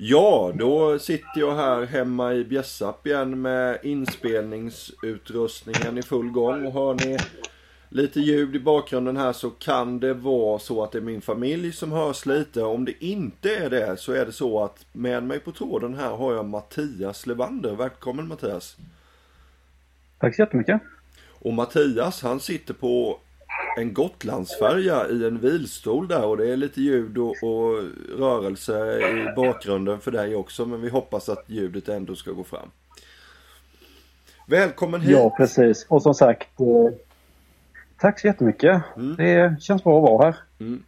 Ja, då sitter jag här hemma i Bjässarp igen med inspelningsutrustningen i full gång. Och hör ni lite ljud i bakgrunden här så kan det vara så att det är min familj som hörs lite. Om det inte är det så är det så att med mig på tråden här har jag Mattias Levander. Välkommen Mattias! Tack så jättemycket! Och Mattias han sitter på en Gotlandsfärja i en vilstol där och det är lite ljud och, och, rörelse i bakgrunden för dig också men vi hoppas att ljudet ändå ska gå fram. Välkommen hit! Ja precis och som sagt eh, Tack så jättemycket! Mm. Det känns bra att vara här. Mm.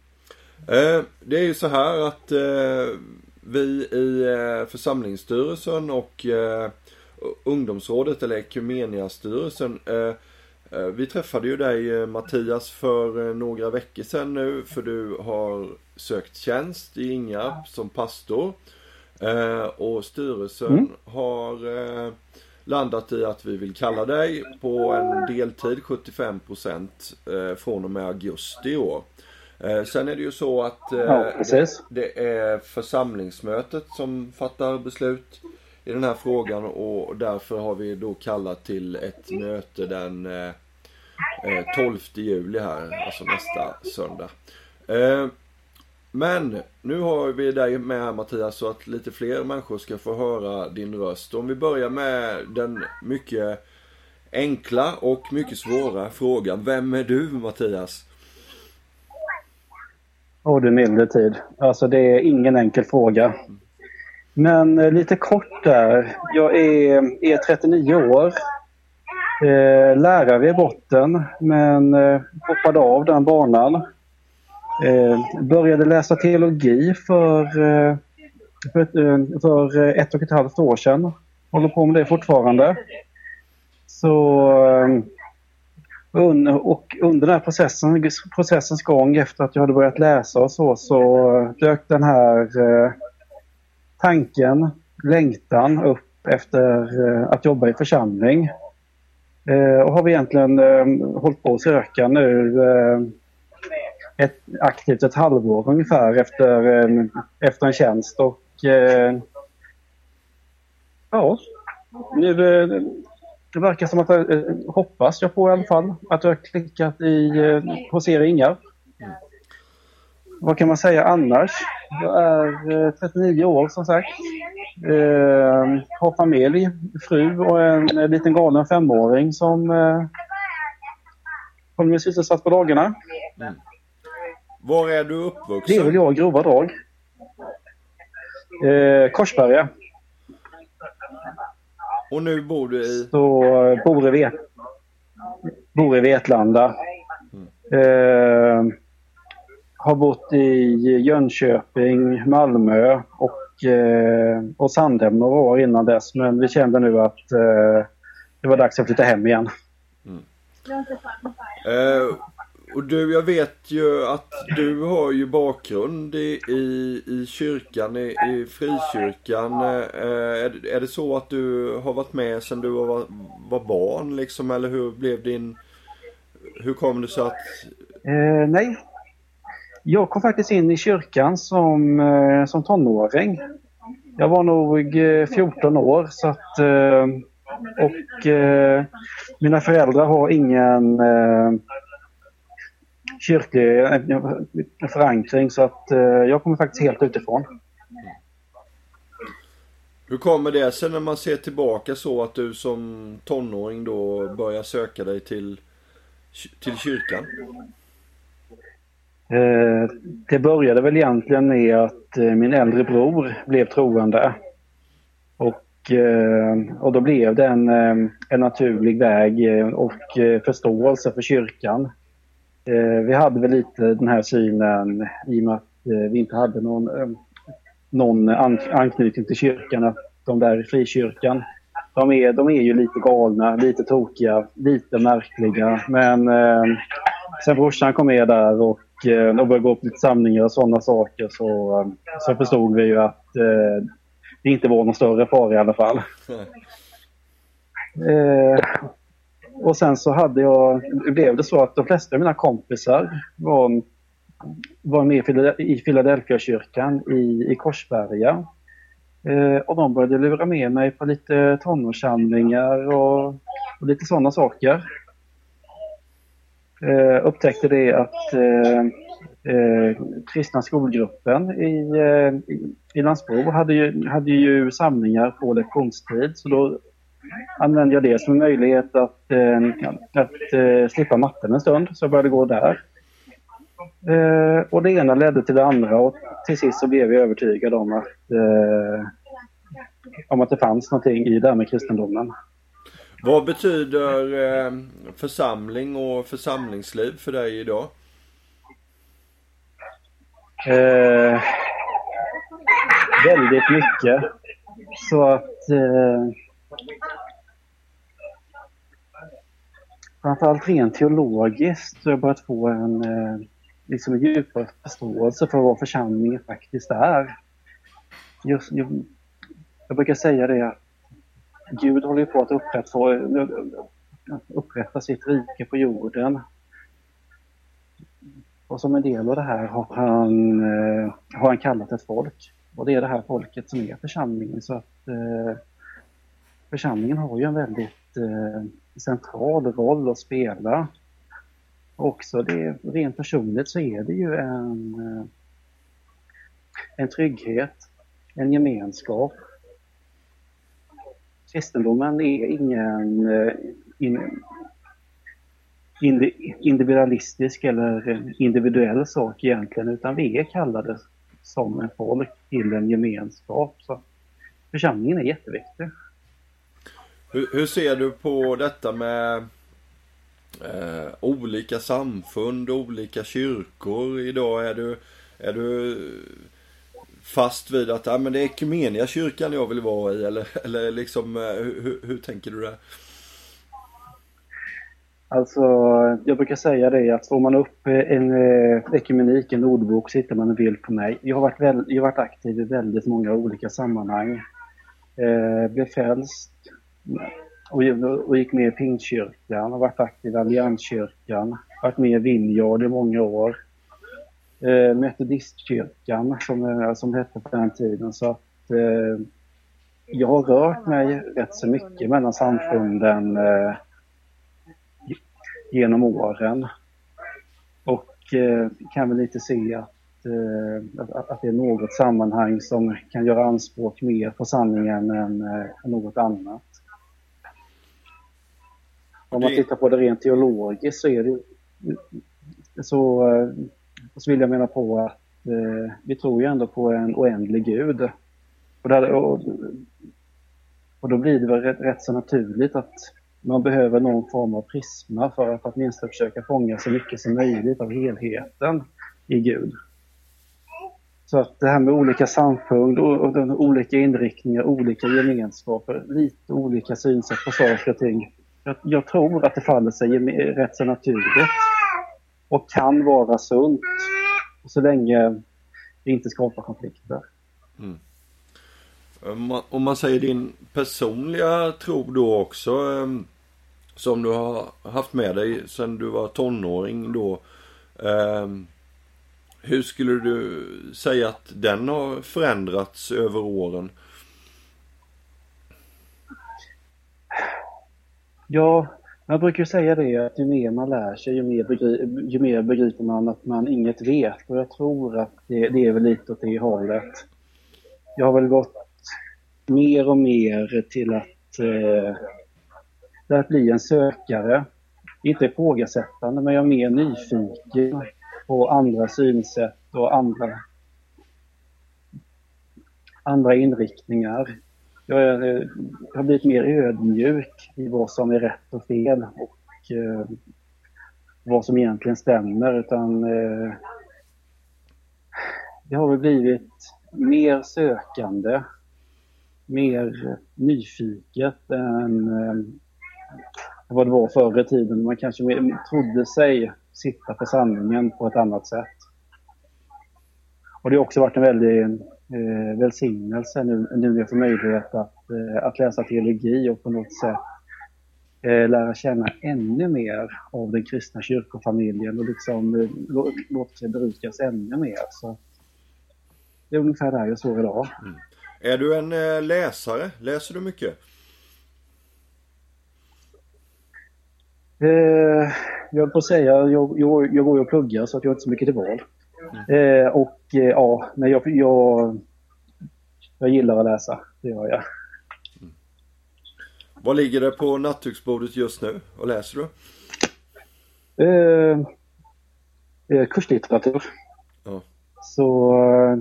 Eh, det är ju så här att eh, vi i eh, församlingsstyrelsen och eh, ungdomsrådet eller Ekumeniastyrelsen eh, Eh, vi träffade ju dig eh, Mattias för eh, några veckor sedan nu för du har sökt tjänst i Ingarp som pastor. Och styrelsen mm. har landat i att vi vill kalla dig på en deltid 75% från och med augusti i år. Sen är det ju så att ja, det är församlingsmötet som fattar beslut i den här frågan och därför har vi då kallat till ett möte den Eh, 12 juli här, alltså nästa söndag. Eh, men nu har vi dig med här Mattias så att lite fler människor ska få höra din röst. Om vi börjar med den mycket enkla och mycket svåra frågan. Vem är du Mattias? Åh oh, du milde tid. Alltså det är ingen enkel fråga. Men eh, lite kort där. Jag är, är 39 år. Eh, lärare i botten men eh, hoppade av den banan. Eh, började läsa teologi för, eh, för, eh, för, eh, ett och ett halvt år sedan. Håller på med det fortfarande. Så eh, un, och under den här processen, processens gång efter att jag hade börjat läsa och så, så dök den här eh, tanken, längtan upp efter att jobba i församling. Eh, och har vi egentligen eh, hållit på att söka nu eh, ett, aktivt ett halvår ungefär efter, eh, efter en tjänst och eh, ja, nu, eh, det verkar som att eh, hoppas jag på i alla fall att du har klickat i eh, Posera Ingar. Mm. Vad kan man säga annars? Jag är 39 år som sagt. Eh, har familj, fru och en, en liten galen femåring som eh, håller mig sysselsatt på dagarna. Mm. Var är du uppvuxen? Det är väl jag i grova drag. Eh, Korsberga. Och nu bor du i? Så, eh, bor i, Vet bor i Vetlanda. Mm. Eh, har bott i Jönköping, Malmö och eh, och Sandhem några år innan dess. Men vi kände nu att eh, det var dags att flytta hem igen. Mm. Eh, och du, jag vet ju att du har ju bakgrund i, i, i kyrkan, i, i frikyrkan. Eh, är, är det så att du har varit med sedan du var, var barn liksom? Eller hur blev din... Hur kom det sig att... Eh, nej, jag kom faktiskt in i kyrkan som, eh, som tonåring. Jag var nog eh, 14 år så att, eh, och mina föräldrar har ingen kyrklig förankring så att jag kommer faktiskt helt utifrån. Hur kommer det sig när man ser tillbaka så att du som tonåring då börjar söka dig till, till kyrkan? Eh, det började väl egentligen med att eh, min äldre bror blev troende. Och, eh, och då blev det en, en naturlig väg och förståelse för kyrkan. Vi hade väl lite den här synen i och med att vi inte hade någon, någon anknytning till kyrkan, att de där i frikyrkan, de är, de är ju lite galna, lite tokiga, lite märkliga. Men sen brorsan kom med där och eh, och började gå på lite samlingar och sådana saker så, så förstod vi ju att eh, det inte var någon större fara i alla fall. Eh, och sen så hade jag, blev det så att de flesta av mina kompisar var, var med i Philadelphia-kyrkan i, i Korsberga. Eh, och de började lura med mig på lite tonårssamlingar och, och lite sådana saker. Eh, upptäckte det att eh, eh, kristna skolgruppen i, eh, i, i Landsbro hade ju, hade ju samlingar på lektionstid så då använde jag det som en möjlighet att, eh, att eh, slippa matten en stund så jag började gå där. Eh, och det ena ledde till det andra och till sist så blev jag övertygad om att, eh, om att det fanns någonting i det här med kristendomen. Vad betyder eh, församling och församlingsliv för dig idag? Eh, väldigt mycket. Så att eh, framförallt rent teologiskt så har jag börjat få en eh, liksom djupare förståelse för vad församlingen faktiskt är. Just, jag, jag brukar säga det att Gud håller på att upprätta, upprätta sitt rike på jorden. Och som en del av det här har han, eh, har han kallat ett folk. Och det är det här folket som är församlingen. Så att eh, församlingen har ju en väldigt eh, central roll att spela. Också det, rent personligt så är det ju en, eh, en trygghet, en gemenskap. Kristendomen är ingen eh, in, individualistisk eller individuell sak egentligen utan vi är kallade som en folk till en gemenskap. Så församlingen är jätteviktig. Hur, hur ser du på detta med eh, olika samfund, olika kyrkor idag? Är du, är du fast vid att ja, men det är Ekumenia kyrkan jag vill vara i eller, eller liksom eh, hur, hur tänker du där? Alltså, jag brukar säga det att får man upp en eh, ekumenik, en ordbok, så hittar man en bild på mig. Jag har varit, väl, jag har varit aktiv i väldigt många olika sammanhang. Eh, blev frälst och, och gick med i Pingstkyrkan, har varit aktiv i Allianskyrkan, varit med i Vinjard i många år. Eh, Metodistkyrkan som, eh, som hette på den tiden. Så att, eh, jag har rört mig rätt så mycket mellan samfunden eh, genom åren. Och eh, kan väl lite se att, eh, att, att, det är något sammanhang som kan göra anspråk mer på sanningen än, än något annat. Om man tittar på det rent teologiskt så är det så, och så vill jag mena på att eh, vi tror ju ändå på en oändlig gud. Och, där, och, och då blir det väl rätt, rätt så naturligt att man behöver någon form av prisma för att åtminstone försöka fånga så mycket som möjligt av helheten i Gud. Så att det här med olika samfund och, och olika inriktningar, olika gemenskaper, lite olika synsätt på saker och ting. Jag, jag tror att det faller sig rätt så naturligt och kan vara sunt så länge det inte skapar konflikter. Mm. Om man säger din personliga tro då också ehm, som du har haft med dig sedan du var tonåring då. Ehm, hur skulle du säga att den har förändrats över åren? Ja, jag brukar säga det att ju mer man lär sig ju mer, begri ju mer begriper man att man inget vet. Och jag tror att det, det är väl lite åt det hållet. Jag har väl gått mer och mer till att, eh, till att bli en sökare. Inte ifrågasättande, men jag är mer nyfiken på andra synsätt och andra, andra inriktningar. Jag, är, jag har blivit mer ödmjuk i vad som är rätt och fel och eh, vad som egentligen stämmer. Utan eh, det har väl blivit mer sökande mer nyfiket än eh, vad det var förr i tiden. Man kanske trodde sig sitta på sanningen på ett annat sätt. Och det har också varit en väldig eh, välsignelse nu, nu när jag får möjlighet att, eh, att läsa teologi och på något sätt eh, lära känna ännu mer av den kristna kyrkofamiljen och liksom eh, låta sig berukas ännu mer. Så det är ungefär där jag står idag. Mm. Är du en eh, läsare? Läser du mycket? Eh, jag höll på att säga, jag, jag, jag går ju och pluggar så att jag har inte så mycket till val. Eh, och eh, ja, men jag, jag, jag gillar att läsa, det gör jag. Vad ligger det på nattduksbordet just nu? Vad läser du? Eh, eh, kurslitteratur. Ja. Så... eh,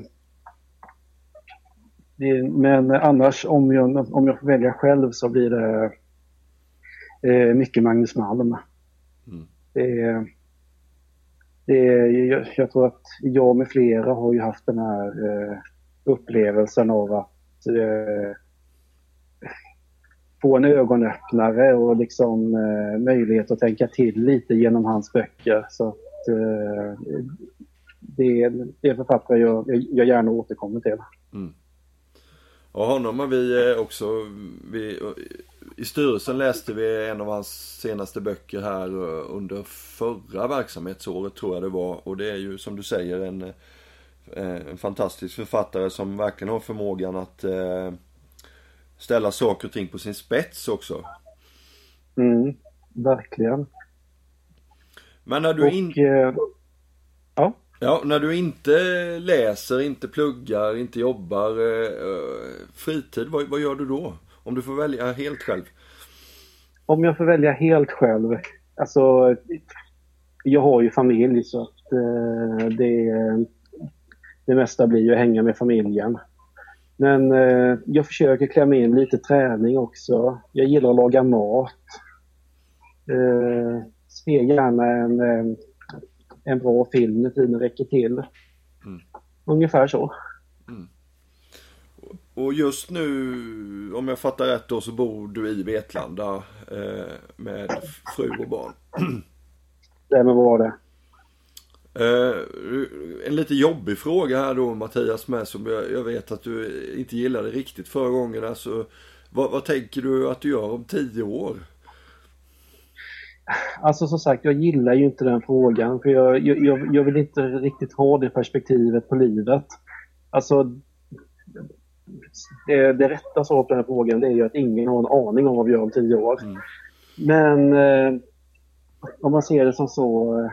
Det, men annars om jag, om jag får välja själv så blir det eh, mycket Magnus Malm. Mm. Det, är- jag, jag tror att jag med flera har ju haft den här eh, upplevelsen av att eh, få en ögonöppnare och liksom eh, möjlighet att tänka till lite genom hans böcker. Så att, eh, det, är- det är författare jag, jag, jag gärna återkommer till. Mm. Och honom har vi eh, också, vi, i styrelsen läste vi en av hans senaste böcker här eh, under förra verksamhetsåret tror jag det var. Och det är ju som du säger en, eh, en fantastisk författare som verkligen har förmågan att eh, ställa saker och ting på sin spets också. Mm, verkligen. Men när du, Och, in, eh, ja, ja, när du inte läser, inte pluggar, inte jobbar, eh, fritid, vad, vad gör du då? Om du får välja helt själv. om jag får välja helt själv. Alltså, jag har ju familj så att eh, det, det mesta blir ju att hänga med familjen. Men eh, jag försöker klämma in lite träning också. Jag gillar att laga mat. Eh, ser gärna en, eh, en bra film när tiden räcker till. Mm. Ungefär så. Och just nu, om jag fattar rätt då, så bor du i Vetlanda eh, med fru och barn. Därmed var det. Eh, en lite jobbig fråga här då Mattias med som jag, jag vet att du inte gillade riktigt förra gången. Alltså, vad, vad tänker du att du gör om tio år? Alltså som sagt, jag gillar ju inte den frågan för jag, jag- jag vill inte riktigt ha det perspektivet på livet. Alltså, det, det rätta svaret på den här frågan det är ju att ingen har en aning om vad vi gör om tio år. Mm. Men eh, om man ser det som så eh,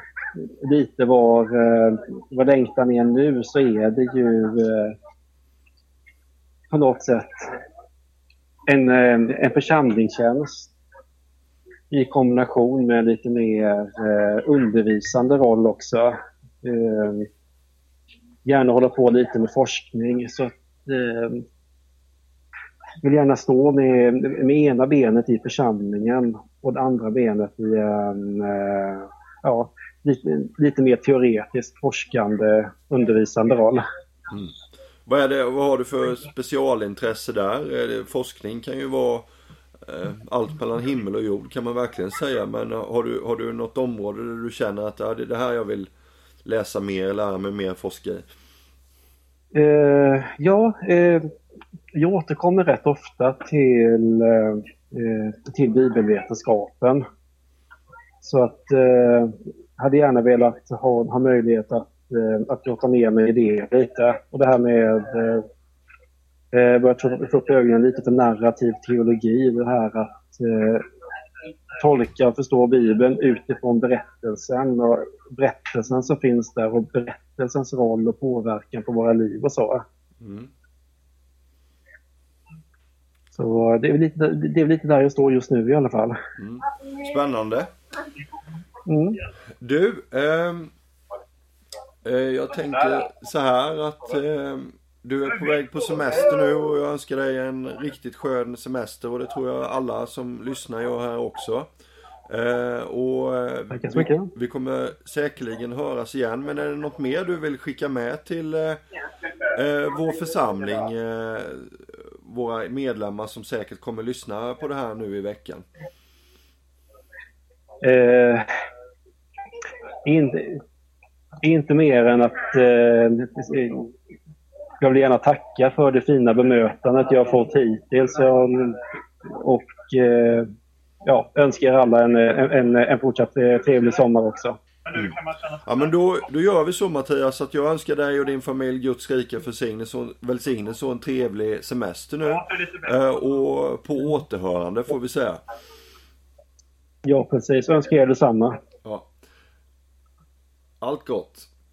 lite var, eh, vad längtan är nu så är det ju eh, på något sätt en, eh, en församlingstjänst i kombination med lite mer eh, undervisande roll också. Gärna hålla på lite med forskning. Så att, eh, vill gärna stå med, med ena benet i församlingen och det andra benet i en eh, ja, lite, lite mer teoretiskt forskande undervisande roll. Mm. Vad, är det, vad har du för specialintresse där? Forskning kan ju vara eh, allt mellan himmel och jord kan man verkligen säga. Men eh, har du, har du något område där du känner att ja, det är det här jag vill läsa mer, lära mig mer, forska i? Eh, ja, eh, jag återkommer rätt ofta till, eh, eh, till bibelvetenskapen. Så att eh, hade gärna velat ha, ha möjlighet att, eh, att grotta ner mig i det lite. Och det här med eh, eh, börja få upp ögonen lite för narrativ teologi. Det här att eh, tolka och förstå Bibeln utifrån berättelsen och berättelsen som finns där och berättelsens roll och påverkan på våra liv och så. Mm. Så det är, lite, det är lite där jag står just nu i alla fall. Spännande. Mm. Du, ehm, eh, jag tänker så här att ehm, du är på väg på semester nu och jag önskar dig en riktigt skön semester och det tror jag alla som lyssnar gör här också. Eh, och eh, vi, vi kommer säkerligen höras igen men är det något mer du vill skicka med till eh, eh, vår församling, eh, våra medlemmar som säkert kommer lyssna på det här nu i veckan? Eh, inte, inte mer än att eh, jag vill gärna tacka för det fina bemötandet jag har fått hittills. Jag, och eh, ja, önskar er alla en, en, en fortsatt eh, trevlig sommar också. Mm. Ja men då, då gör vi så Mattias att jag önskar dig och din familj Guds rika välsignelse och en trevlig semester nu. Eh, och på återhörande får vi säga. Ja precis, önskar er detsamma. Ja. Allt gott.